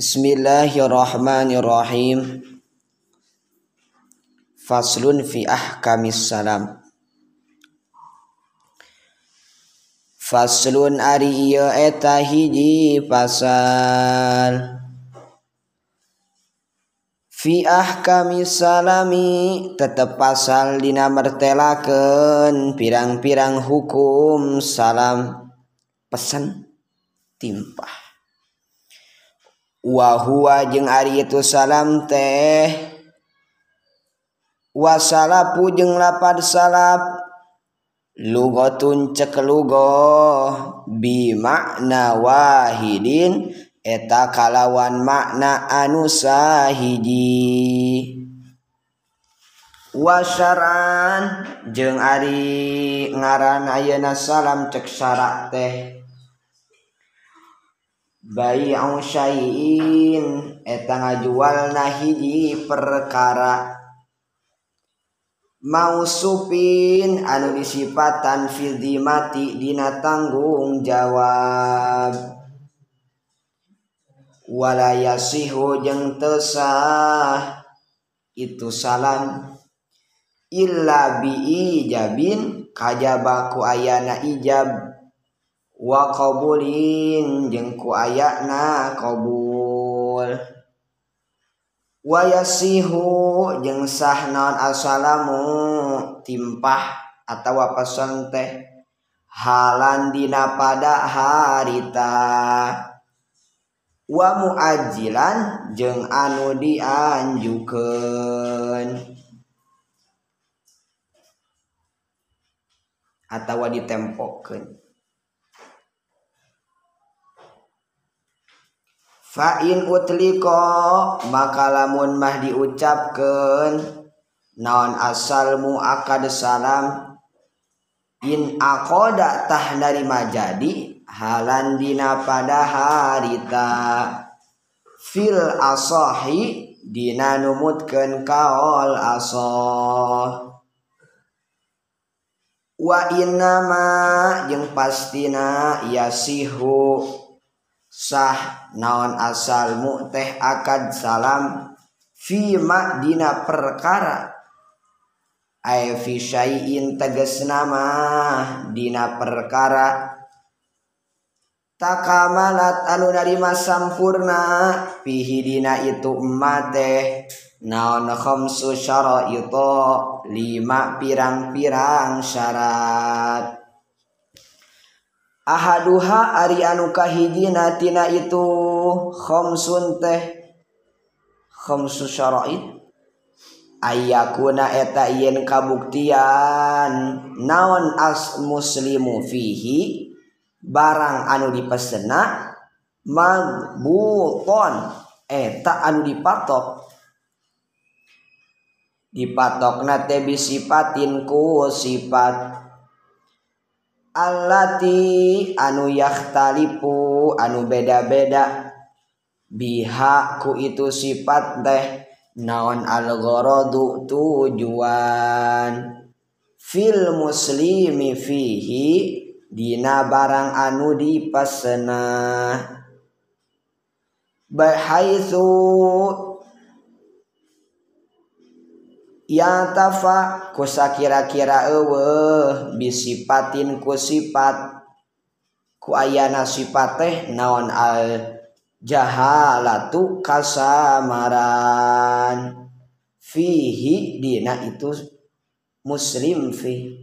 Bismillahirrahmanirrahim. Faslun fi ahkamis salam. Faslun ari iya eta hiji pasal. Fi ahkamis salami tetep pasal dina mertelakeun pirang-pirang hukum salam. Pesan timpah wahua jeung Ari itu salam teh. Wasalapu jeung lapad salap. Lugoun bi bimakna Wahidin. Eta kalawan makna anu sahiji. Wasaran jeung Ari ngaran Ayeuna salam ceksara teh. Bayiin eta ngajual nahiji perkara. Mausupin anu disipatan fidimati dina tanggung jawab. Walayasihu jeung tesah itu salam. Illa bi ijabin kajabaku ayana ijab. wa qabulin jeung ku ayana qabul. Wa yasihu jeung sah naon assalamu timpah atawa pesan teh halan dina pada harita. Wa muajilan jeung anu dianjukeun. Atawa ditempokkeun Fain utliko maka lamun mah diucapkan naon asalmu akad salam in akoda tah narima jadi halan dina pada harita fil asahi dina numutkeun kaol asah wa innama jeung pastina yasihu. sah naon asal mu teh akad salam fima dina perkara? Ay fi syai'in tegesna mah dina perkara. Takamalat anu narima sampurna fihi dina itu emat teh. Naon khamsu syara'ita lima pirang-pirang syarat. Ahaduha Ari anu kahijina tina itu Khomsun teh. Khomsu syaraid. Ayakuna eta yen kabuktian. Naon as muslimu fihi? Barang anu dipesena magbuton. Eta anu dipatok. Dipatok nate bisipatin ku sifat allati anu yahtalipu anu beda-beda. Bihaku itu sifat teh naon algorodu tujuan. Fil muslimi fihi dina barang anu dipasena. Bahaitu tafa kusa kira-kira ewe bisipatin ku sifat ku ayana sifat teh naon al jahalatu kasamaran. Fihi dina itu muslim fi.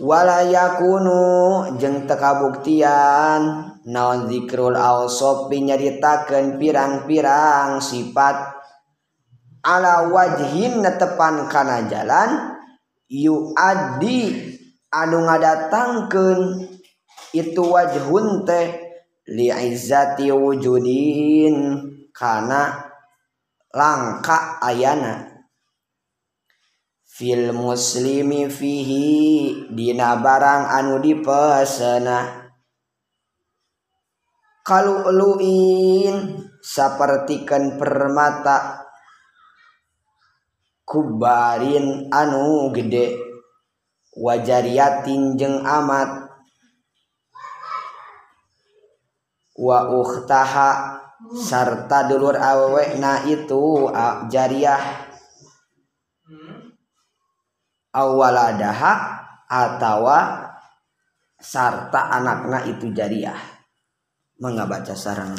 Wala yakunu jeung jeng tekabuktian naon zikrul awsop nyaritakeun pirang-pirang sifat ala wajhin netepan kana jalan yu adi anu ngadatangkeun itu wajhun teh li izzati wujudin kana langka ayana. Fil muslimi fihi dina barang anu dipesena. Kalu'luin sapertikeun permata kubarin anu gede. Wajariyatin jeung amat. Wa ukhtaha sarta dulur awewe na itu jariah. Awaladaha atawa sarta anakna itu jariah. Mangga baca sarang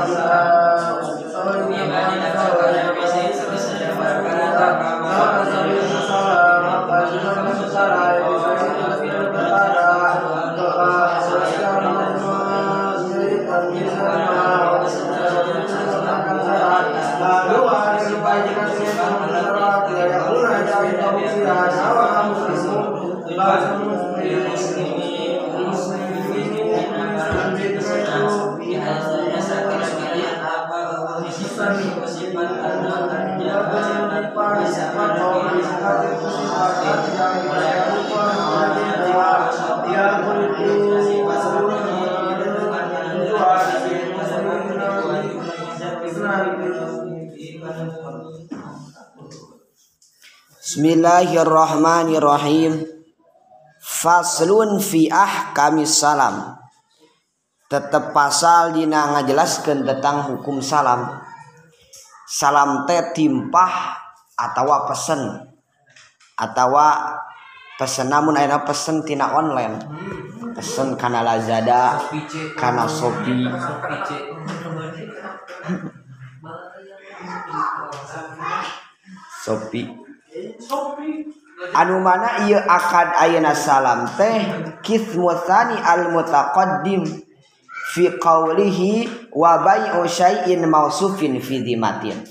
Raza Bismillahirrahmanirrahim. Faslun fi ahkami salam. Tetap pasal dina ngajelaskeun tentang hukum salam. Salam teh timpah atawa pesen atawa pesen namun ayeuna pesen tina online. Pesen kana Lazada, kana Shopee. Shopee anu mana ia akad ayana salam teh kismusani al mutaqaddim fi qawlihi wa bai'u syai'in mausufin fi dhimatin.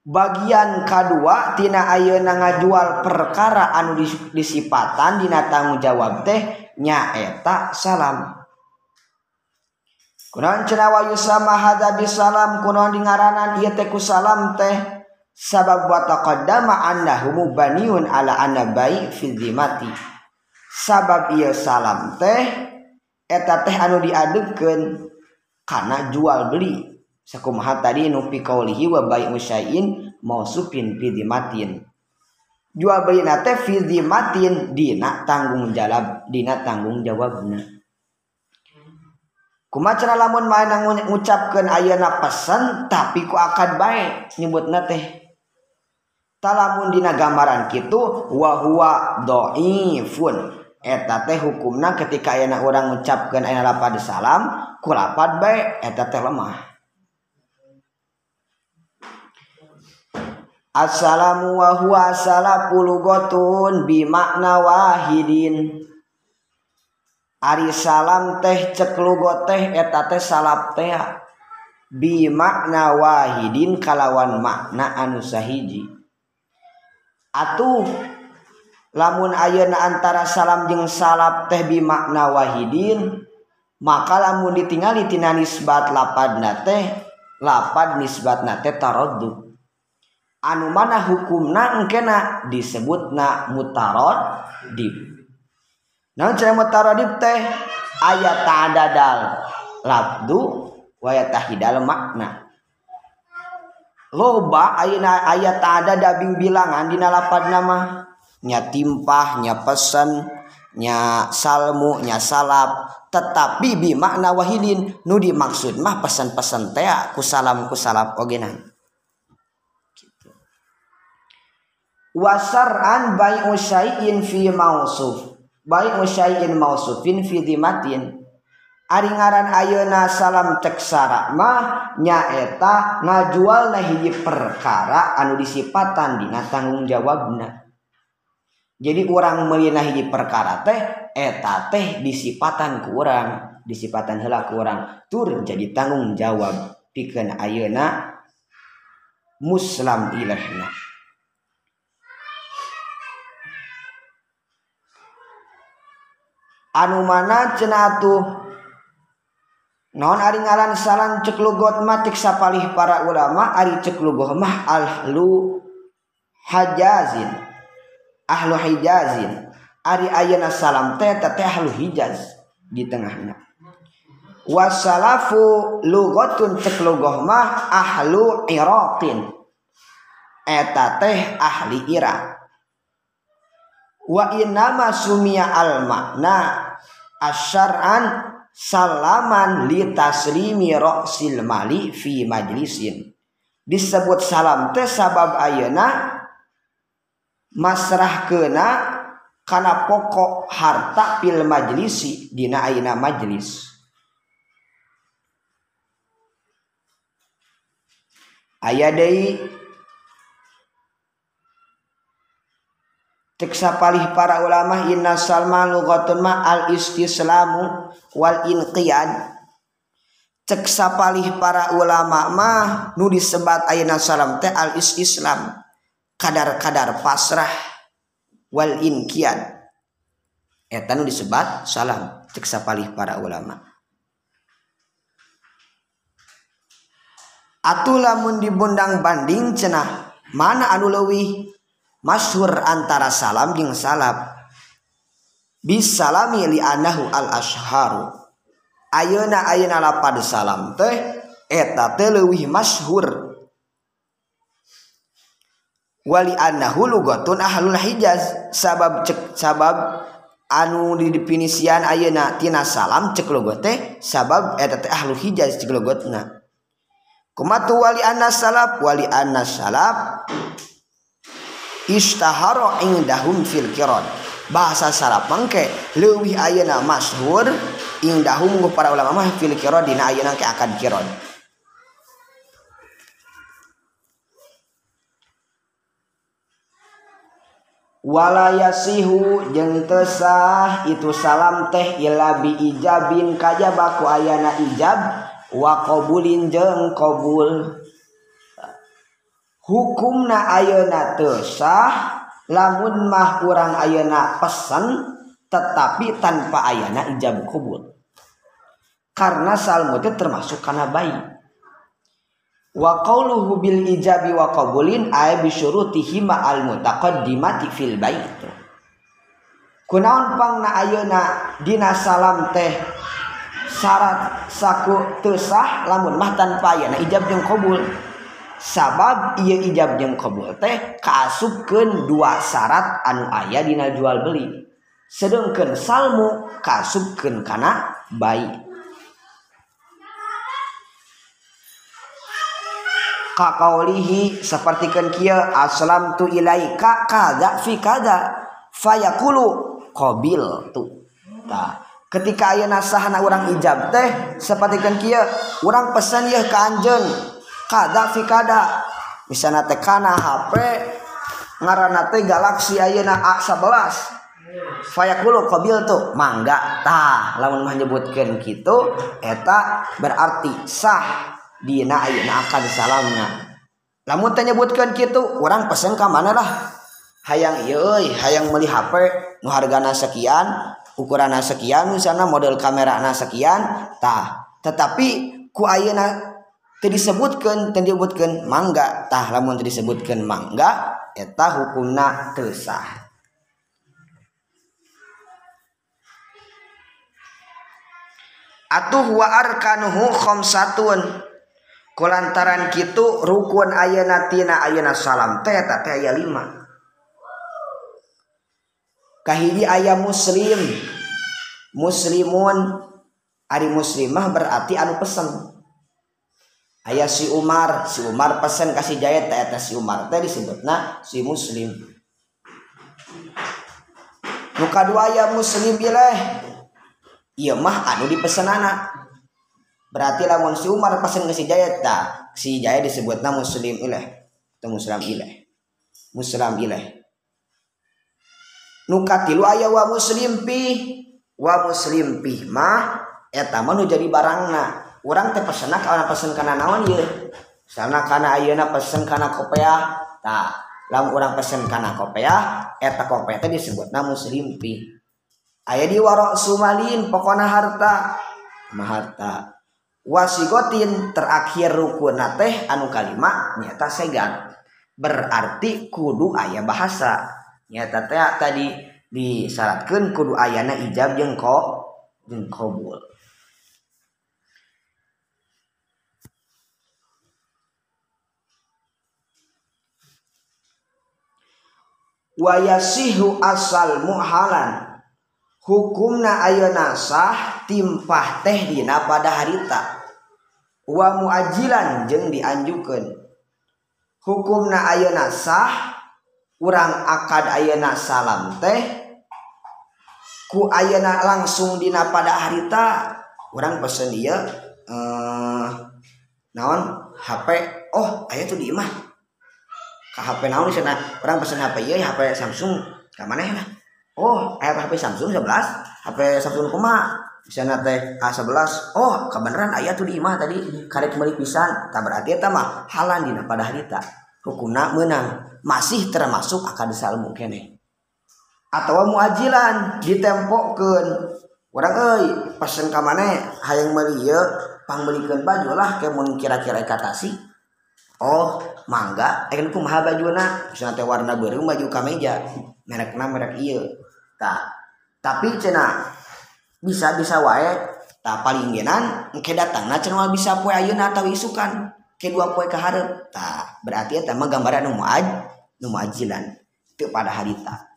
Bagian kedua tina ayeuna ngajual perkara anu disipatan dina tanggung jawab teh nyaeta salam. Kunaon cenah wa yusama hadza bisalam kunaon dingaranan ieu teh ku salam teh? sabab wa taqaddama annahu mubaniun ala anna bai fi dhimati sabab ieu salam teh eta teh anu diadekeun kana jual beli. Sakumaha tadi nu fi qaulihi wa bai musyain mausufin fi dhimatin jual beli na teh fi dhimatin dina tanggung jawab dina tanggung jawabna. kumacara lamun main ngucapkan ayana pesan tapi ku akad baik nyebutna teh. Talamun dina gambaran gitu wahwa doifun eta teh hukumna ketika ayana orang ngucapkan ayana lapad salam ku lapad baik eta teh lemah. Assalamu wa huwa salapulu gotun bimakna wahidin. Ari salam teh ceklugo teh eta teh salap teh bi makna wahidin kalawan makna anu sahiji. Atuh lamun ayeuna antara salam jeung salap teh bi makna wahidin maka lamun ditingali tina nisbat lapadna teh lapad nisbatna teh taraddu anu mana hukumna engkena disebutna mutaraddi mutarad dib naon cara mutaradib teh. Ayat ta'adadal labdu wa yatahidal makna. Loba ayeuna ayat ada dabing bilangan di lapad nama. Nya timpah nya pesan nya salmu nya salap tetapi bi makna wahidin nu dimaksud mah pesan-pesan teh ku salam ku salap ogenan gitu. wasar'an bai'u syai'in fi mausuf baik musyain mausufin fidimatin ari ngaran ayeuna salam ceksara mah nyaeta ngajual hiji perkara anu disipatan dina tanggung jawabna. Jadi kurang melina hiji perkara teh eta teh disipatan kurang disipatan hela kurang tur jadi tanggung jawab pikeun ayeuna. Muslim ilahna anu mana cenatuh non ari ngaran salan ceklugot matik sapalih para ulama ari ceklugoh mah ahlu hajazin ahlu hijazin. Ari ayana salam teh teteh ahlu hijaz di tengahnya. Wasalafu lugotun ceklugoh mah ahlu iraqin. Eta teh ahli irak. Wa inama sumia al makna asyar'an salaman li taslimi ra'sil mali fi majlisin. Disebut salam teh sabab ayeuna masrah kena karena pokok harta pil majlisi dina ayeuna majlis. Aya deui teksa palih para ulama inna salma lugatun ma al istislamu wal inqiyad. Cek sapalih para ulama mah nu disebat ayeuna salam teh al istislam. Kadar-kadar pasrah wal inqiyad. Eta nu disebat salam cek sapalih para ulama. Atuh lamun dibundang banding cenah mana anu leuwih masyhur antara salam jeung salab. Bisalami li anahu al asharu ayeuna ayeuna lapad salam teh eta teh leuwih masyhur. Wali anahu lugatun ahlul hijaz. Sabab cek sabab anu di definisian ayeuna tina salam cek logot teh sabab eta teh ahlul hijaz cek logotna kumatu wali anna salaf wali anna salaf istaharo indahum fil kiron bahasa Sarapang mangke leuwih ayeuna masyhur indahum para ulama mah fil kiron dina ayeuna ke akad kiron walayasihu jeung tesah itu salam teh ila bi ijabin kajaba ku ayana ijab wa qabulin jeung qabul. Hukumna ayeuna tesah lamun mah kurang ayeuna pesan tetapi tanpa ayana ijab kubur. Karena salmu itu termasuk karena bayi. Wa qauluhu bil ijabi wa qabulin ay bi syurutihi ma al mutaqaddimati fil bait kunaon pangna ayeuna dina salam teh syarat saku tesah lamun mah tanpa ayana ijab jeung qabul sabab ia ijab jeung qbul teh kasubken dua syarat anu ayah dina jual beli. Sedangkan salmu kasubken karena baik kakaulihi seperti kan kia aslam tu ilaika kada fi kada fayakulu qabil tu. Nah, ketika ayah nasahana orang ijab teh seperti kan kia orang pesan ya ke anjen kada fikada. Bisa nate kana HP ngaranate galaksi ayeuna A11 fayakulu qabil tuh mangga tah. Lamun menyebutkan kitu eta berarti sah. Dina ayeuna akan salamna. Lamun teu nyebutkeun kitu urang pesen ka mana lah hayang iya hayang meuli HP nu hargana sekian ukuran sekian misalnya model kamera sekian tah. Tetapi ku ayeuna disebutkan disebutkan manggatah lamun disebutkan mangga eta hukumna tesah atuh wa arkanuhu khamsatun. Kulantaran kitu rukun ayeuna tina ayeuna salam. Teh eta teh aya 5 kahiji aya muslim. Muslimun. Ari muslimah berarti anu pesan ayah si Umar si Umar pesen kasih jahit eta si Umar teh disebutna si muslim. Muka dua ya muslim bileh iya mah anu dipesan anak berarti lamun si Umar pesen ke si Jaya tak si disebut nama muslim ileh atau muslim ileh. Muslim ileh. Nukatilu ayah wa muslim pi wa muslim pi mah eta mah jadi barangna orang teh pesen kana pesen karena naon ya sana karena ayeuna pesen karena kopeah tak lamun orang pesen karena kopeah eta kopeah teh disebutna muslimpi aya di warok sumalin pokona harta. Maharta wasigotin terakhir rukun teh anu kalima nyata segan. Berarti kudu ayah bahasa. Nyata teh tadi disyaratkan kudu ayana ijab jeung jengkobul wayasihu asal muhalan. Hukumna ayeuna sah timpah teh dina pada harita. Wa muajilan jeung dianjukeun. Hukumna ayeuna sah urang akad ayeuna salam teh. Ku ayeuna langsung dina pada harita orang pesen dia eh, naon? HP oh aya tuh di imah. HP naon sana? Orang pesen HP iya HP Samsung. Ke mana ya oh ayah HP Samsung 11 HP Samsung kuma. Bisa teh A11 oh kebenaran ayah tuh di imah tadi. Karek meuli pisan. Tak berarti eta mah halan dina pada harita hukumna menang masih termasuk akad salmu kene atau muajilan ditempokkeun orang euy pesen ka maneh. Hayang meuli ieu pangmeulikeun baju lah kemun kira-kira katasi Oh mangga. Eh, Ku maha bajuna misalnya warna beureum baju kameja. Merekna merek ieu. Tak tapi cenah bisa bisa wae. Tak paling genan engke datang nah cina bisa poe ayeuna atau isukan. Kedua poe keharap tak berarti ya mah gambaran nu muaj nu muajilan. Itu pada harita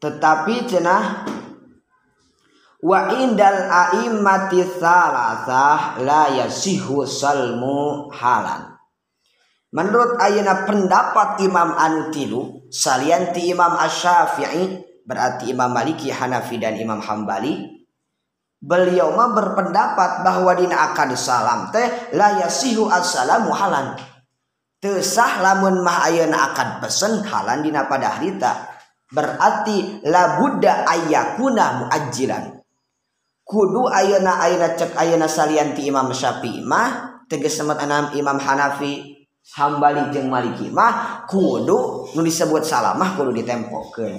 tetapi cenah wa indal a'immati salasah la yasihu salmu halan. Menurut ayana pendapat Imam anu tilu salianti Imam Asy-Syafi'i berarti Imam Maliki Hanafi dan Imam Hambali beliau mah berpendapat bahwa dina akan salam teh la yasihu assalamu halan. Tesah lamun mah ayeuna akan pesen halan dina pada harita berarti la labuddha ayyakuna muajiran kudu ayana ayana cek ayana salianti Imam Syafi'i mah tegas semat anam Imam Hanafi Hambali jeung Maliki mah kudu nu disebut salamah kudu ditempokeun.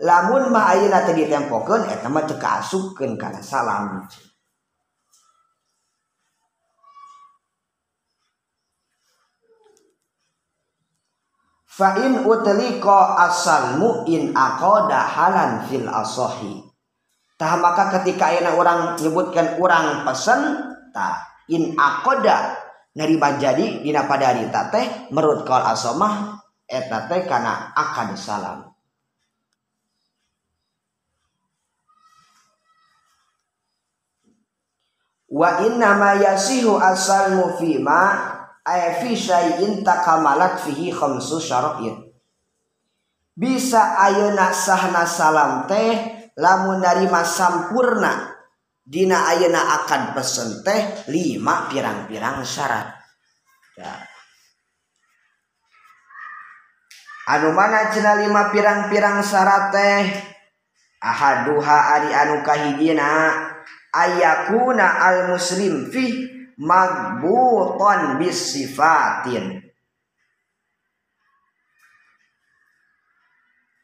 Lamun mah ayeuna teu ditempokeun eta mah teu kaasupkeun kana salam. Fa in utliqa asalmu in aqada halan fil asahi. Tah maka ketika ayana orang menyebutkan orang pesen tah in akoda nerima jadi dina pada harita teh menurut kal asomah eta teh kana akad salam. Wa inna ma yasihu asalmu fima ay fi syai'in takamalat fihi khamsu syara'in bisa ayeuna sahna salam teh lamun narima sampurna. Dina ayeuna akad pesen teh lima pirang-pirang syarat. Ya. anu mana cina lima pirang-pirang syarat teh? Ahaduha ari anu kahijina ayakuna al muslim fi magbuton bisifatin.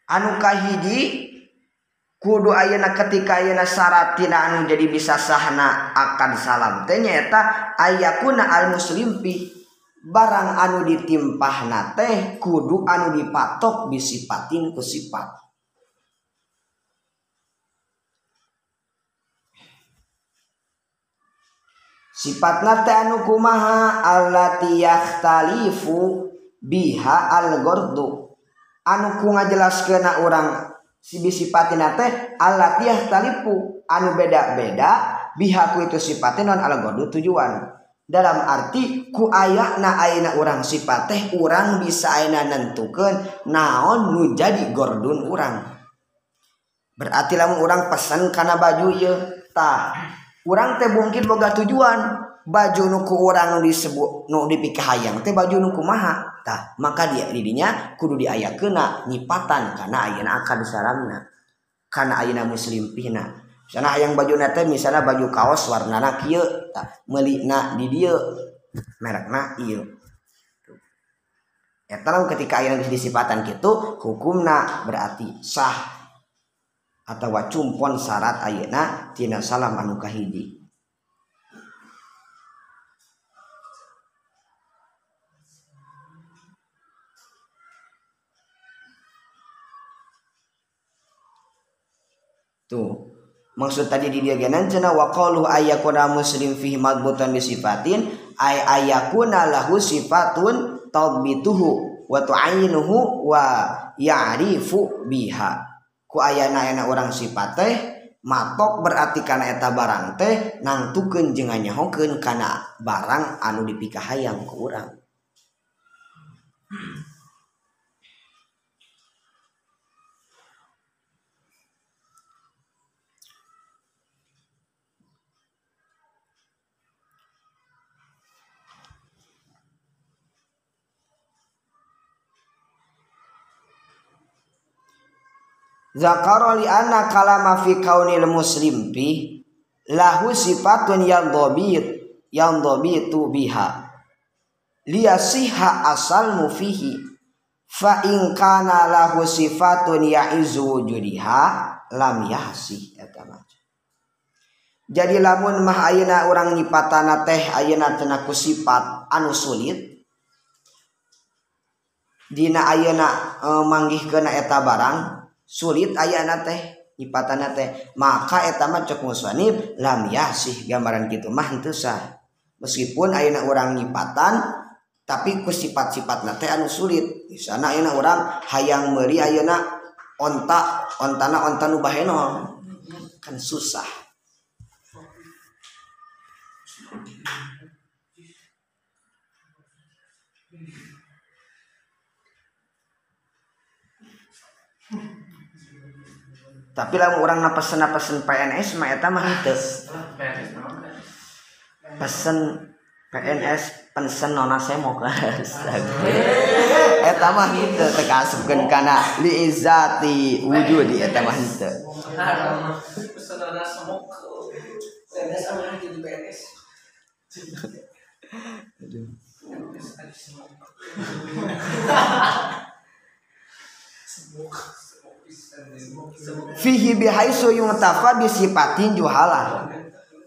Anu kahiji kudu ayeuna ketika ayeuna syarat tina anu jadi bisa sahna akan salam. Ternyata ayakuna al muslimpi barang anu ditimpahna teh kudu anu dipatok bisipatin ku sifat. sifat nataanu kumaha allatiyahtalifu biha al-gordu anu ku ngajelaskeun urang sibi sifatina teh allatiyhtalifu anu beda-beda biha ku itu sifatnya non al-gordu tujuan. Dalam arti ku ayakna aina urang sifat teh urang bisa aina nentukeun naon nu jadi gordun urang. Berarti lamun urang pesan kana baju ya tah. orang teh mungkin boga tujuan. Baju nuku orang disebut nu dipikir hayang teh baju nuku maha tah maka dia didinya kudu diayak kena nyipatan. Karena ayana akan sarangna karena ayana muslim pina sana hayang baju nate misalnya baju kaos warna nak kieu tah melina di dia merekna ieu. Eta ketika ayana disipatan gitu hukumna berarti sah. Atau cumpon syarat ayana tina salam anu kahidi tuh maksud tadi di dia genan cina wa qalu ayakuna muslim fihi madbutan sifatin ay ayakuna lahu sifatun tabbituhu wa tu'ainuhu wa ya'rifu biha ku ayana-ayana orang sifat teh matok berarti karena eta barang teh nangtukeun jeung hoken kana barang anu dipikahayang ku urang. zakaroli anna kalama fi kaunil muslim fi lahu sifatun yang dobit yang dobitu biha liasiha asal mufihi fa in kana lahu sifatun ya'izu wujudiha lam yahsi eta jadi lamun mah ayeuna urang nyipatana teh ayeuna teu ku sifat anu sulit dina ayeuna eh, e, manggihkeun eta barang sulit ayana teh nyipatana teh. Maka etama cek muswanib lam yasih gambaran gitu mah itu sah. Meskipun ayana orang nyipatan tapi ku sifat-sifat teh anu sulit. Di sana ayana orang hayang meri ayana onta ontana ontanu bahenol. Kan susah. Tapi lah orang na pesen na pesen PNS mah eta mah itu pesen PNS pesen nona saya mau ke eta mah itu tekasupkeun kana li izati wujudi eta mah itu pesen nona PNS sama jadi PNS Aduh fihi bihaisu yuntafa bisipatin juhala.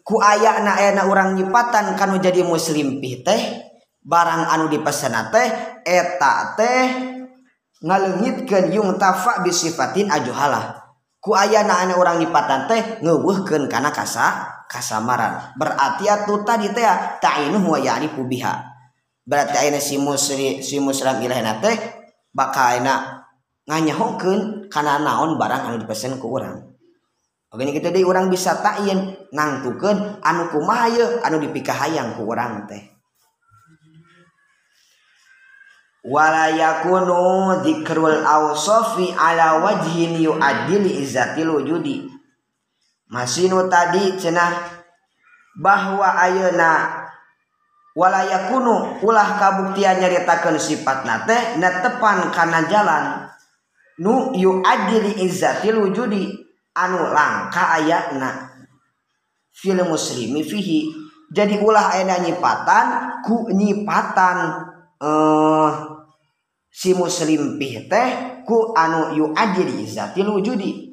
Ku ayak na aya orang urang nyipatan kanu jadi muslim pih teh barang anu dipesena teh eta teh ngalengitkeun yuntafa bisifatin ajuhala. Ku aya na aya urang nyipatan teh ngeuweuhkeun kana kasa kasamaran. Berarti atuh tadi teh ta'inuhu wa ya'rifu biha. Berarti ayeuna si muslim si muslim ilahna teh bakal nganyahukeun kana naon barang anu dipesen ku urang Abin kita di orang bisa takin nangtukeun anu kumaha yeuh anu dipikahayang ku urang teh. wala yakunu dzikrul awsafi ala wajhin yu'adili izzatil wujudi. Masinu tadi cenah bahwa ayeuna walayakunu ulah kabuktian nyaritakeun sifat nate netepan kana jalan nu yu adili izzatil wujudi. Anu langka ayatna. Fil muslimi fihi. Jadi ulah ayana nyipatan ku nyipatan uh, si muslim pih teh ku anu yu adili izzatil wujudi.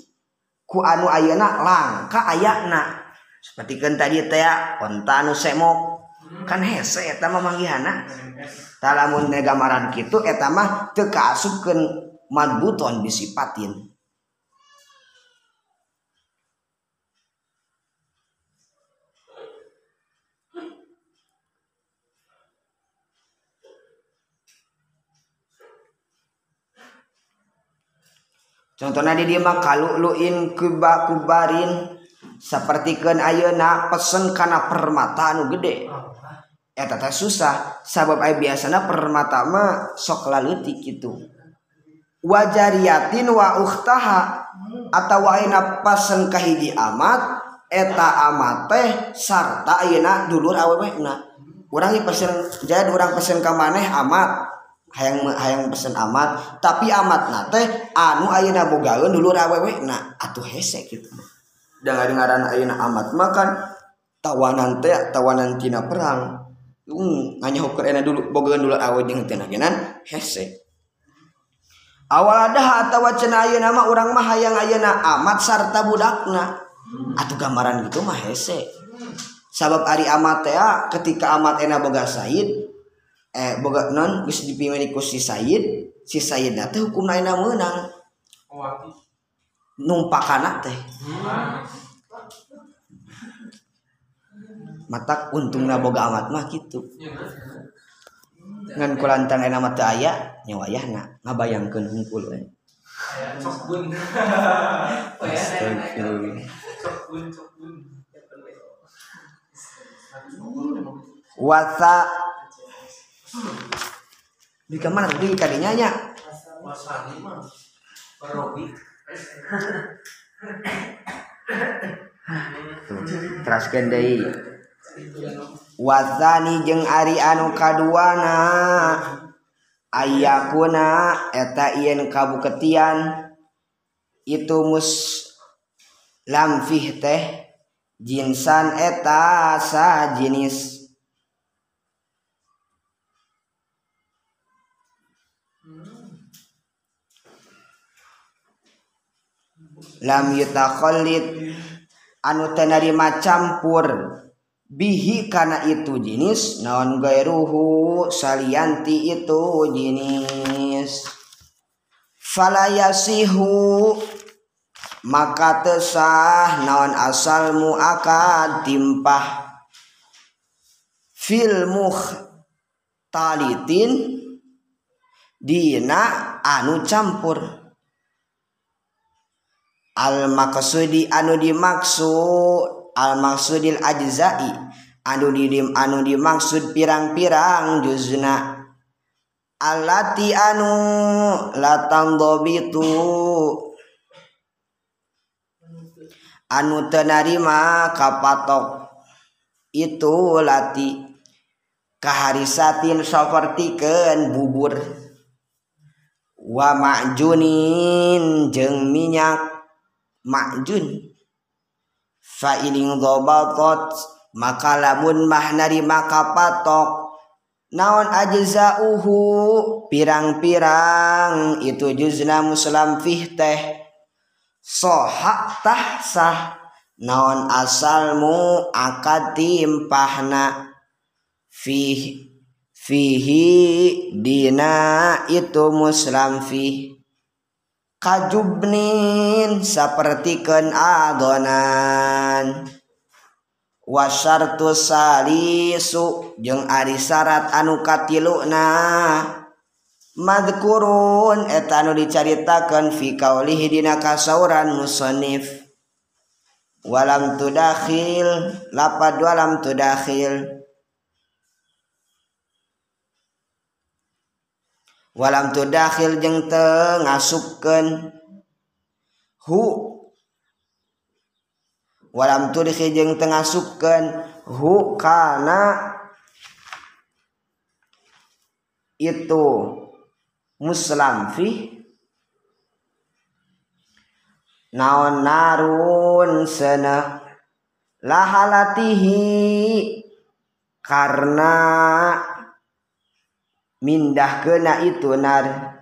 Ku anu ayana langka ayatna. Seperti kan tadi teh onta anu semok. Kan hese eta mah mangihana talamun gambaran kitu eta mah teu kaasupkeun madbuton disipatin. Contohnya di dia mah kalu luin kuba kubarin sepertikan ayeuna pesen karena permata anu gede. Eta teh susah sabab ay biasana permata mah sok laleutik gitu wajariatin wa ukhtaha atau waina pasang kahiji amat eta amat teh sarta ayeuna dulur awewna urang pesen jadi urang pesen ka maneh amat. Hayang hayang pesen amat. Tapi amat na teh anu ayeuna bogaeun dulur awewna atuh hese gitu da dengaran ayeuna amat makan tawanan teh tawanan tina perang. Hmm, nanya enak dulu bogaeun dulur awe jeung teu nagenan hese. awal ada atau wacana ayeuna nama orang mah hayang ayeuna amat sarta budakna. Atuh gambaran gitu mah hese. Sabab ari amat teh ah, ketika amat enak boga said eh boga non geus dipimili ku si said si sayidna teh hukumna ayeuna meunang. Numpakana teh. Matak untungna boga amat mah gitu. Ngan kulantang enak mata aya nyawayahna ngabayangkeun hungkul we. Wasa. Di kamar di kadinya nya. Wasani mah teraskeun deui wazani jeung Ari anu kaduana. Ayakuna eta yen kabuketian itu mus lamfih teh jinsan eta sa jenis lam yutakhallid anu tenari campur. bihi karena itu jenis naon gairuhu salianti itu jenis falayasihu maka tesah naon asal muakad timpah. Fil muhtalitin dina anu campur. Al maksudi anu dimaksud al maksudil ajzai. Anu didim anu dimaksud pirang-pirang juzna. Alati anu latang dobitu anu tenarima kapatok itu lati. Kaharisatin sepertikan bubur. Wa majunin jeng minyak. Ma'jun fa ining dhabatat maka lamun mahnari maka patok naon ajza'uhu pirang-pirang itu juzna muslim fih teh. Sohaktah sah naon asalmu akad timpahna. Fih fihi dina itu muslim fih. kajubnin sapertikeun adonan. Wasartu salisu jeung ari syarat anu katiluna. Madkurun eta anu dicaritakeun fi qaulihi dina kasauran musannif. Walam tudakhil lapad walam tudakhil walam tudakhil jeung teu ngasupkeun. Hu. Walam tudkhil jeung teu ngasupkeun. Hu kana. Itu muslam fi. Naon narun sana lahalatihi. Karena mindah kena itu nar.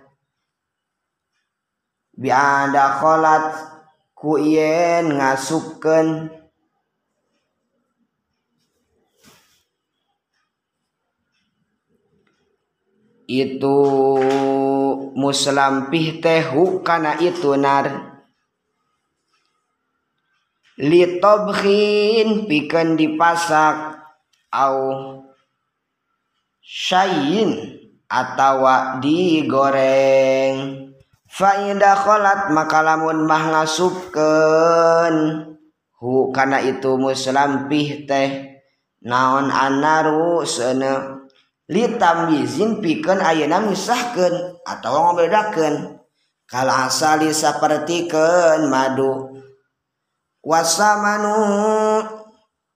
Biada kholat ku yen ngasupkeun. Itu muslampih teh hukana itu nar. Litobhin pikeun dipasak au syayin atawa digoreng. Faida kholat maka lamun mah ngasupkeun. Hu kana itu muslampih teh. Naon anaru seuneu litamyizin pikeun ayeuna misahkeun atawa ngabedakeun kal asali sapertikeun madu. Wasamanu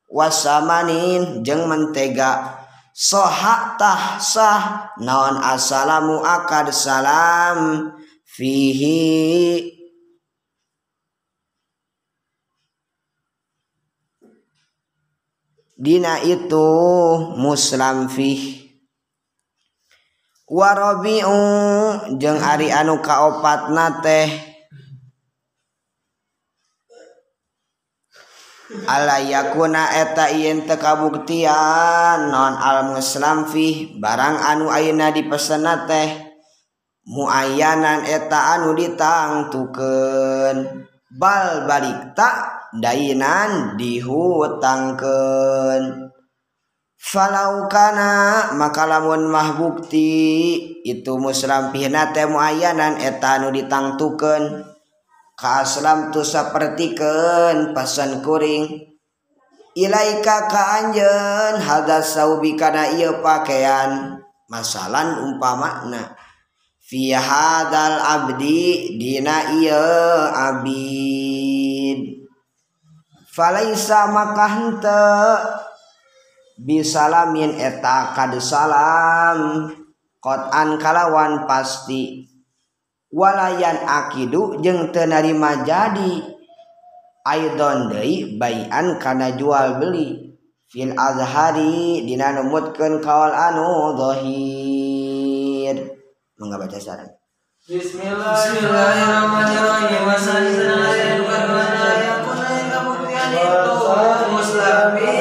wasamanin jeung mentega. Soha tah sah. Naon assalamu akad salam. Fihi. Dina itu muslam fih. Warabi'u jeung ari anu kaopatna teh Alayyakuna eta yin tekabuktian non almuslamfih barang anu ayeuna dipesena teh muayanan eta anu ditangtukeun. Bal balik tak dainan dihutangkeun. Falaukana maka lamun mah bukti itu muslamfih nate muayanan eta anu ditangtukeun. Kalam tuh sepertiken pasan kuring. Ilaika kaanjen haga saubi kana ieu pakaian masalan umpamana fi hadal abdi dina ieu abid. Falaisa maka henteu bisalamin eta kadu salam qatan kalawan pasti. Walayan akidu jeung teu narima jadi. Aidon deui bayan kana jual beli. Fil azhari dina numutkeun anu zahir. Mangga baca saran? Bismillahirrahmanirrahim. Itu muslimi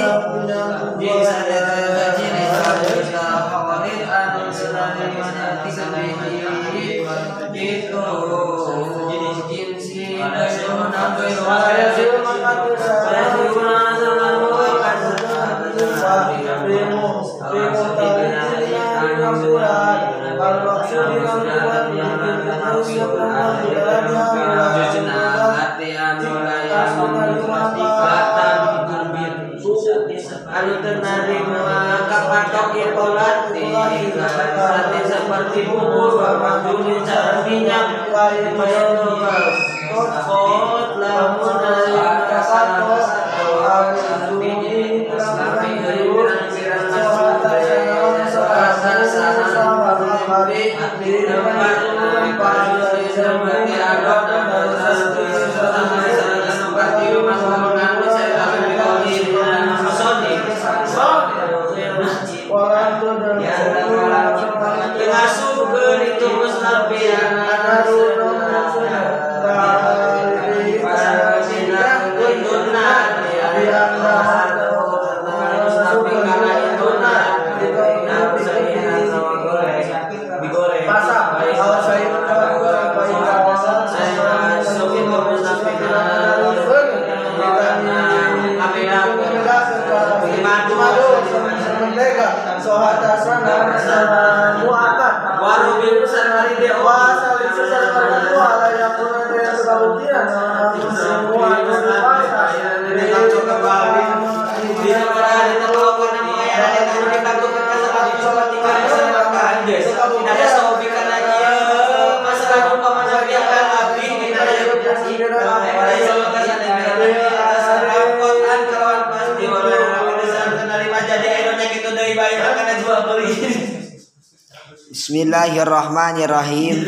Bismillahirrahmanirrahim.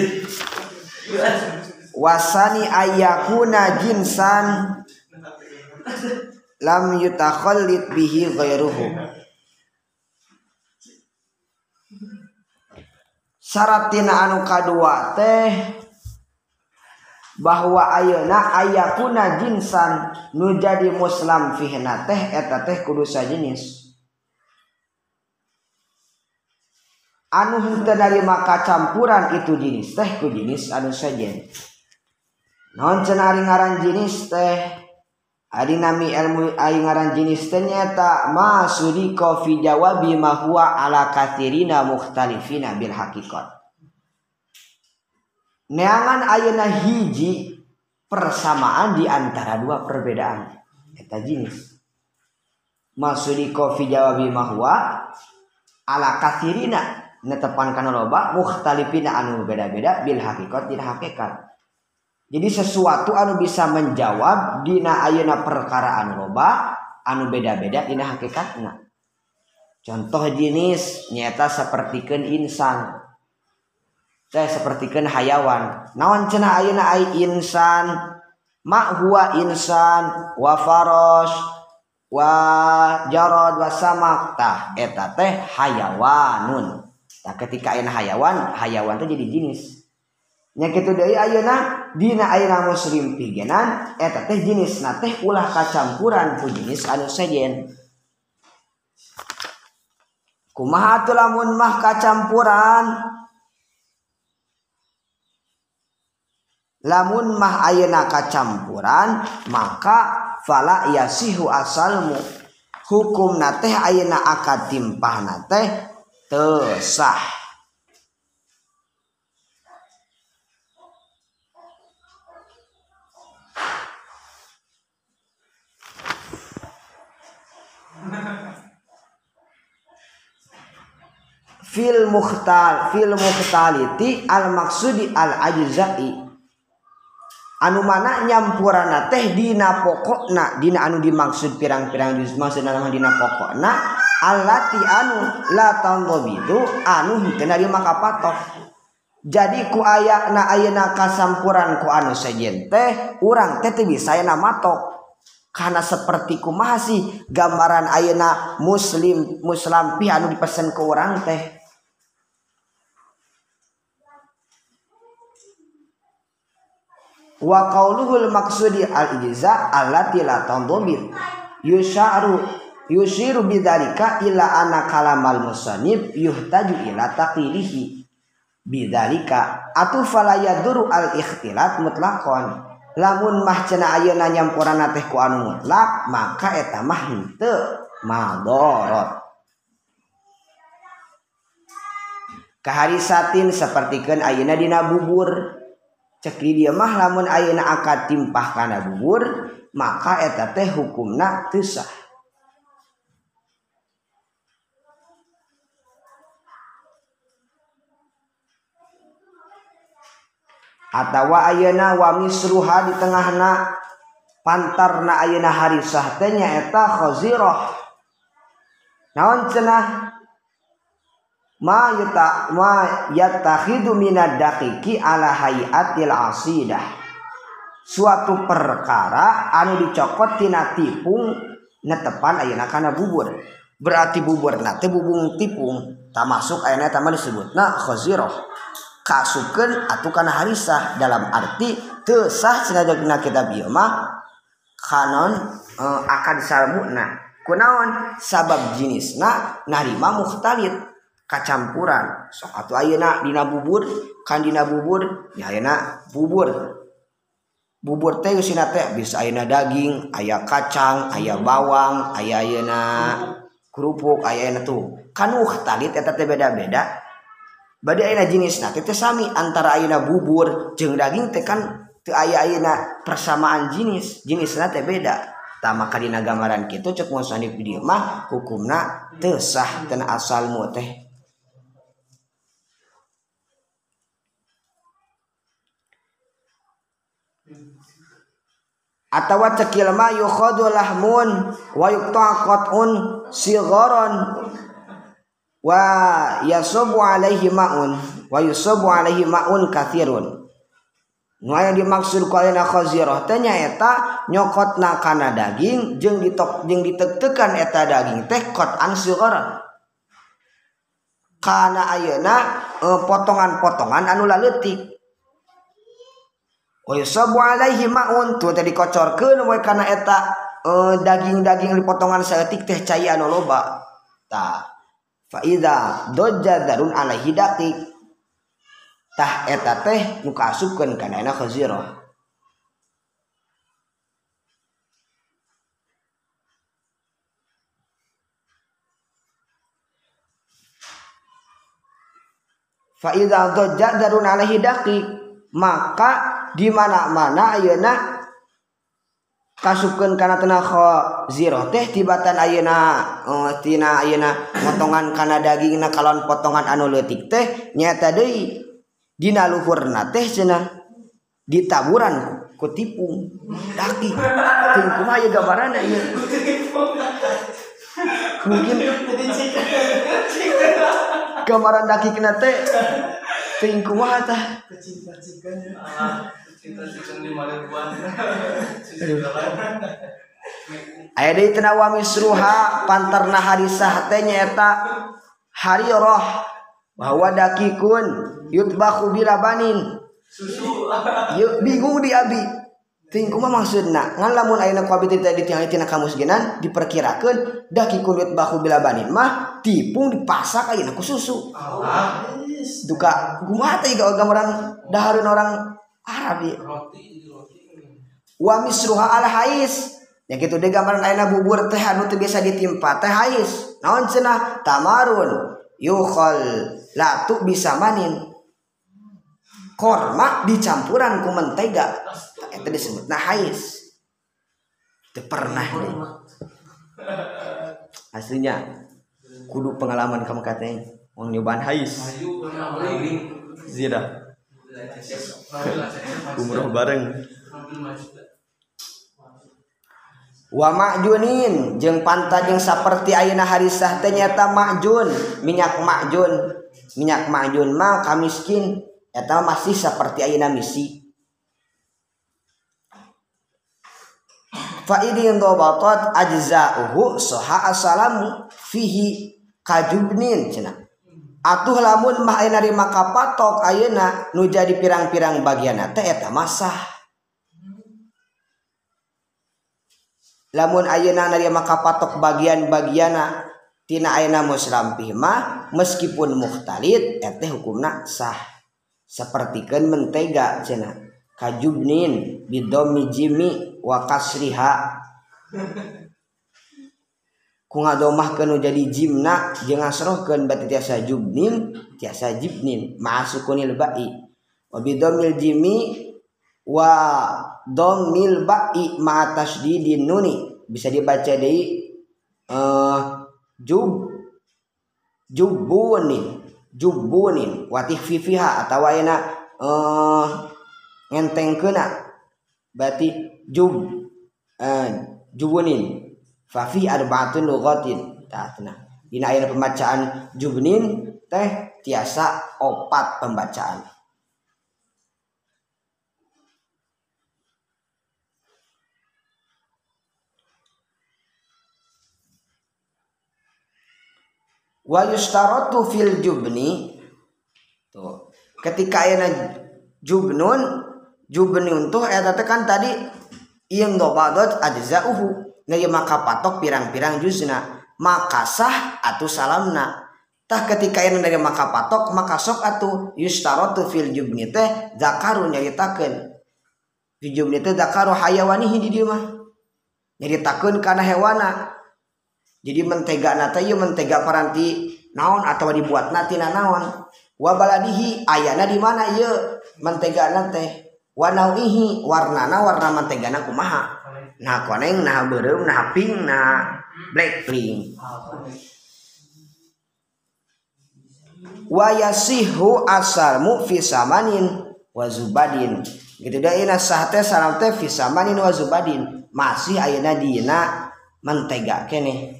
Wasani ayakuna jinsan lam yutakhallid bihi ghairuhu. Syaratina anu kadua teh bahwa ayeuna ayakuna jinsan nu jadi muslim fihna teh eta teh kudu sajenis. Anu henteu narima kacampuran itu jenis teh ku jenis anu sajen non cenah ari ngaran jenis teh? Ari nami ilmu ari ngaran jenis teh nyata ma sudiko fi jawabi ma huwa ala kathirina mukhtalifina bil haqiqat. Neangan ayeuna hiji persamaan di antara dua perbedaan. Eta jenis masudi kofi jawabi mahwa ala kathirina netepan kana loba mukhtalifina anu beda-beda bil hakikat tidak hakikat. Jadi sesuatu anu bisa menjawab dina ayeuna perkara anu loba anu beda-beda dina hakikatna. Contoh jenis nyata sepertikan insan. Saya sepertikan hayawan. Naon cenah ayeuna ai insan? Ma huwa insan wa faros wa jarod wa samak. Tah eta teh hayawanun nah, ketika ayana hayawan hayawan tuh jadi jenisnya kitu deui ayeuna dina ayeuna muslim pigenan eta teh jenisna teh ulah kacampuran ku jenis anu sejen. Kumaha atuh lamun mah kacampuran? Lamun mah ayeuna kacampuran maka fala yasihu asalmu. Hukumna teh ayeuna akad timpah teh tesah fil mukhtal fil mukhtaliti al maksudi al ajzai anu mana nyampurana teh dina pokokna dina anu dimaksud pirang-pirang dimaksud nama dina pokokna alati anu la tandobidu anu kenari maka patok jadi ku ayak na ayana kasampuran ku anu sejen teh urang teh teu bisa ayeuna matok. Karena seperti ku masih gambaran ayana muslim muslim pi anu dipesen ke orang teh. Wa qauluhul maksudi al ijza allati la tandobid yusharu yushiru bidzalika ila anna kalamal musannif yuhtaju ila taqilihi bidzalika atu fala yaduru al ikhtilat mutlaqan lamun mah cenah ayeuna nyampurana teh ku anu mutlak maka eta mah henteu madorot. Kaharisatin sapertikeun ayeuna dina bubur. Cekli dia mah lamun ayeuna akad timpah kana bubur maka eta teh hukumna teu sah. Atawa ayeuna wa misruha di tengahna pantarna ayeuna harisah teh nyaeta khazirah. Naon cenah? Ma yuta ma yatakhidu minad daqiqi ala hayatil asidah. Suatu perkara anu dicokot tina tipung netepan ayeuna kana bubur. Berarti bubur nate bubung tipung tak masuk ayeuna tama disebutna khazirah kasukan atau karena harisah dalam arti tesah sengaja kena kita mah kanon e, akan salmuna kunaon? Sabab jenisna narima mukhtalid kacampuran. Sok atau ayeuna dina bubur kan dina bubur ya ayeuna bubur. Bubur teh usina teh bisa ayeuna daging aya kacang aya bawang aya ayeuna kerupuk aya ayeuna tuh. Kan mukhtalid eta teh beda-beda. Bade ayeuna jenisna teh sami antara ayeuna bubur jeung daging teh kan teu aya ayeuna persamaan jenis jenisna teh beda. Tak maka dina gambaran kitu cek musannif di mah hukumna teu sah ten asalmu teh. Atawa cekil ma yukhadu lahmun wa yuqtaqatun sigharan wa yasubu alaihi ma'un wa yusubu alaihi ma'un kathirun. Nu aya dimaksud ku ayeuna khazirah teh nyaeta nyokotna kana daging jeung ditok jeung ditek-tekan eta daging teh qat'an sigara kana ayeuna e, potongan-potongan anu laleutik wa yusobu alaihi ma'un tuh teh dikocorkeun we kana eta e, daging-daging dipotongan saeutik teh cai anu loba. Tah. faida doja darun ala hidati. Tah eta teh nu kaasupkeun kana ana khazirah fa iza doja darun ala hidati. Maka di mana-mana ayeuna kasubken kana zero teh tibatan ayeuna eh, tina ayeuna potongan kana daging na kalon potongan anuletik teh nyata deui Dina luhurna teh cenah ditaburan kutipung daki. Kumaha gambaran ieu mungkin gambaran daki kena teh ting kumaha tah? aya deui teu wa misruha pantarna Hari Roh bahwa dakikun yutbanin bingung di abi. Tingkuma mah maksudna? Ngan lamun ayeuna kuabit teh ditiangi tina kamus genan diperkirakeun dakikun yutbahu bilabanin mah tipung dipasak ayeuna ku susu. Duka gumaha teh ieu dahareun orang Arab ya. wa misruha al hais. Ya gitu deh gambaran ayeuna bubur teh anu teu biasa ditimpa teh hais. Naon cenah? Tamarun. Yukhal latu bisa manin. Korma dicampuran ku mentega eta disebut nah hais. Teu pernah deh. Aslinya kudu pengalaman kamu katanya. Mau nyobaan hais. Zira umroh bareng. Wa makjunin jeung panta jeung saperti ayeuna harisah teh nyata makjun minyak makjun minyak makjun mah kamiskin eta masih seperti ayeuna misi. Fa idin dhabatat ajza'uhu saha asalamu fihi kajubnin cenah atuh lamun mah nari maka patok ayeuna nu jadi pirang-pirang bagianna teh eta masah lamun ayeuna nari maka patok bagian-bagianna tina ayeuna musrampih mah meskipun muhtalid eta hukumna sah. Sapertikeun mentega cenah kajubnin bidomi jimi wa kasriha. ngadomahkan jadi jimna janganrohkan batu tiasa jubnin tiasa jibnin maasukunil bai. Wabidomil jimi wa domil bai ma'atas di nuni. Bisa dibaca di uh, eh, jub jubunin jubunin watih fifiha atau ayana uh, eh, ngenteng kena berarti jub eh, uh, jubunin fa fi arba'atun lughatin. Tatna dina ayeuna pembacaan jubnin teh tiasa opat pembacaan. Wa yustaratu fil jubni. Tuh. Ketika ayeuna jubnun tuh eta teh kan tadi iem dobadot ajzauhu maka patok pirang-pirang juzna maka sah atau salamna. Tah ketika ayeuna dari maka patok maka sok atuh yustaratu fil jubni teh zakaru nyaritakeun. Fi jubni teh zakaru hayawanihi di dieu mah nyaritakeun kana hewana. Jadi mentega nata ieu mentega paranti naon atau dibuat nanti naon. Wa baladihi ayana di mana ieu? Mentega nate wa nauihi warnana warna mentega na kumaha nah koneng nah berem nah pink nah blackpink wayasihu asalmu fi samanin wa zubadin. Gitu deui ina sah teh salam teh fi samanin wa zubadin. Masih ayeuna dina mentega kene.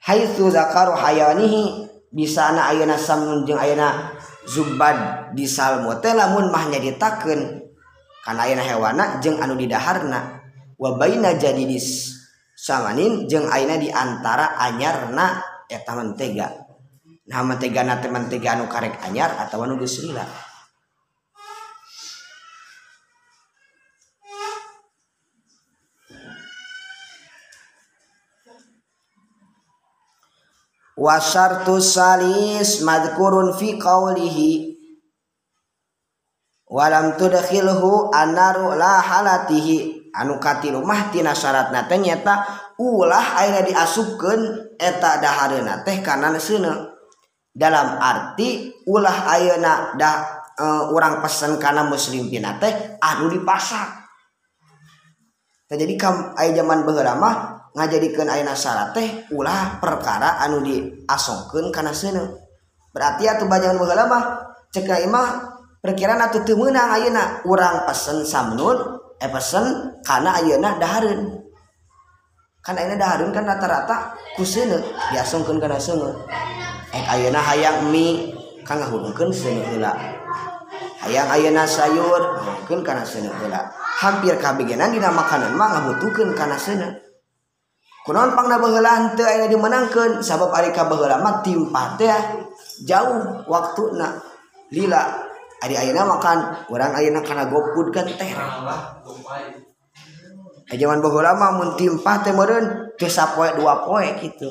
Haitsu zakaru hayanihi di sana ayeuna samun jeung ayeuna zubad di salmu teh lamun mah nyaritakeun kana ayeuna hewana jeung anu didaharna. Wa baina jadidis samanin jeung ayeuna di antara anyarna eta mentega nah mentega na teh mentega anu karek anyar atawa anu geus lila wasartu salis madkurun fi qawlihi. Walam tudkhilhu annaru la halatihi anukati rumahtina syarat na nyata ulah akhirnya diasupkeun eta dahareuna teh kanan sene dalam arti ulah ayeuna dah eh, uh, orang pesen karena muslim pina teh anu dipasak jadi kam aya zaman baheula mah ngajadikeun ayeuna syarat teh ulah perkara anu diasongkeun kana seuneu berarti atuh banyak baheula mah cek mah perkiraan atuh teu meunang ayeuna. Urang pesen samnun Eh, pesen karena ayeuna dahareun. Kan ayeuna dahareun kan rata-rata ku seuneu diasongkeun kana seuneu Eh ayeuna hayang mie kan ngahulungkeun seuneu heula. Hayang ayeuna sayur ngahulungkeun kana seuneu heula. Hampir kabegenan dina makanan mah ngabutuhkeun kana seuneu kunaon pangna baheula teu ayeuna dimenangkeun? Sabab ari ka baheula mah timpa teh jauh waktuna lila. Ari ayeuna makan urang ayeuna kana GoFood kan teh. Zaman baheula mah mun timpah teh meureun teu sapoe dua poe kitu.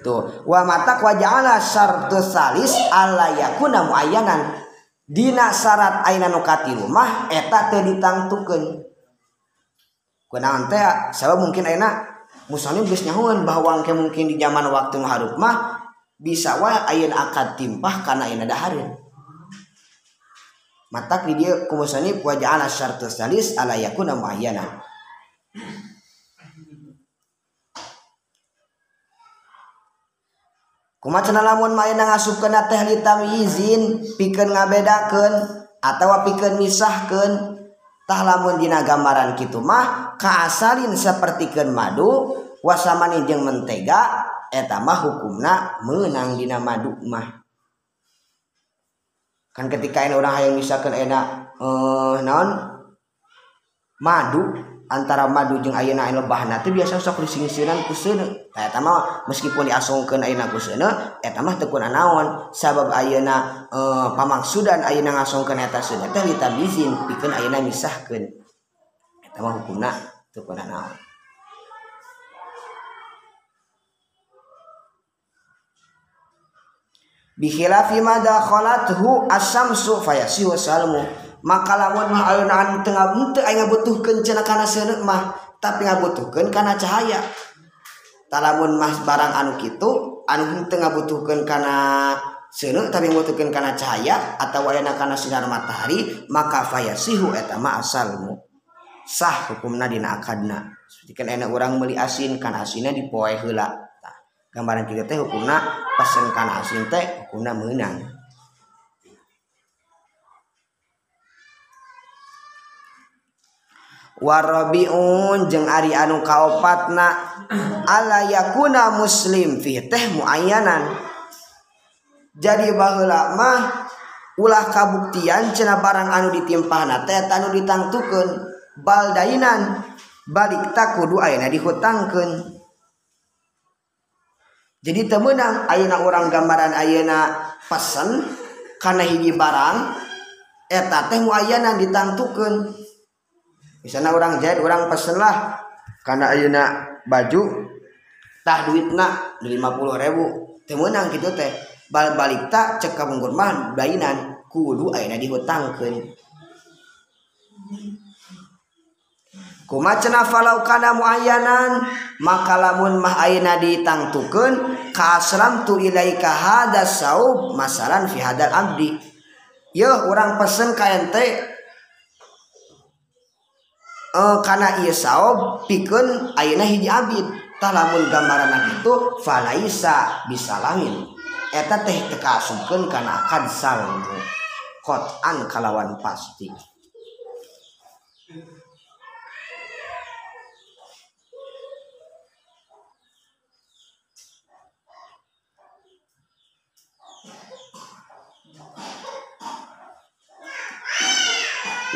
Tuh, wa mata waja'ala syartu salis alla yakuna muayyanan. Dina syarat ayeuna nu katilu mah eta teu ditangtukeun. Kunaon teh? Sabab mungkin ayeuna muslim geus nyahueun bahwa mungkin di zaman waktu nu mah bisa wa ayeuna akad timpah kana ayeuna dahareun. Matak di dia kumusani wa ja'ala syartu salis ala yakuna muayyana. Kumacana lamun mayana ngasupkeun teh li tamyizin pikeun ngabedakeun atawa pikeun misahkeun tah lamun dina gambaran kitu mah kaasalin sapertikeun madu wasamani jeung mentega eta mah hukumna meunang dina madu mah. Kan ketika ini orang hayang misalkan enak eh, non madu antara madu jeung ayeuna anu lebahna teh biasa sok disingsiran ku seuneu nah, eta mah meskipun diasongkeun ayeuna ku seuneu eta mah teu naon. Sabab ayeuna eh pamaksudan ayeuna ngasongkeun eta seuneu teh litabizin pikeun ayeuna misahkeun eta mah hukumna teu naon. bihilafi madha khalathu as-samsu fayasihu salmu. Maka lamun mah alun-alun tengah henteu aing ngabutuhkeun cenah kana seuneu mah tapi ngabutuhkeun kana cahaya. Talamun mah barang anu kitu anu henteu ngabutuhkeun kana seuneu tapi ngabutuhkeun kana cahaya atawa wayana kana sinar matahari maka fayasihu eta mah asalmu sah hukumna dina akadna. Sikeun enak urang meuli asin kana asinna dipoe heula. gambaran kita teh hukumna pesen kana asin teh hukumna meunang. Warabiun jeung ari anu kaopatna ala yakuna muslim fi teh muayyanan? Jadi baheula mah ulah kabuktian cenah barang anu ditimpahna teh anu ditangtukeun baldainan balik tak kudu ayeuna dihutangkeun. jadi temenang Ayeuna orang gambaran Ayeuna pesen karena hiji barang eta teh muayana ditangtukeun. Misalnya orang jahit orang pesen lah karena Ayeuna baju tah duitna 50 ribu temenang gitu teh. Bal balik tak cek kabungkur mah bainan kudu Ayeuna dihutangkeun. kumacana falau kana muayyanan maka lamun mah ayeuna ditangtukeun kasram tu ilaika hada saub masalan fi hadal abdi. Yeuh urang pesen ka ente eh kana ieu saub pikeun ayeuna hiji abid. Tah lamun gambaran kitu falaisa bisa langit. Eta teh tekasupkeun kana akad salmu. Qatan kalawan pasti.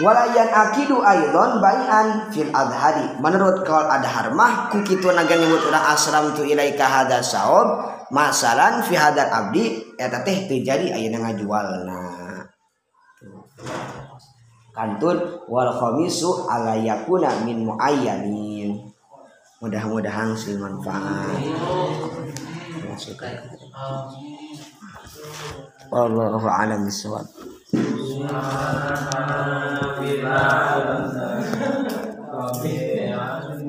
Walayan akidu aidon baian fil adhari. Menurut kaul adhar mah ku kitu naga nyebut urang asram tu ilaika hada saob masalan fi hadal abdi eta teh teu jadi ayeuna ngajualna. Kantun wal khamisu ala yakuna min muayyanin. Mudah-mudahan sih manfaat. Wallahu a'lam bishawab Sumana Vilalanda Amém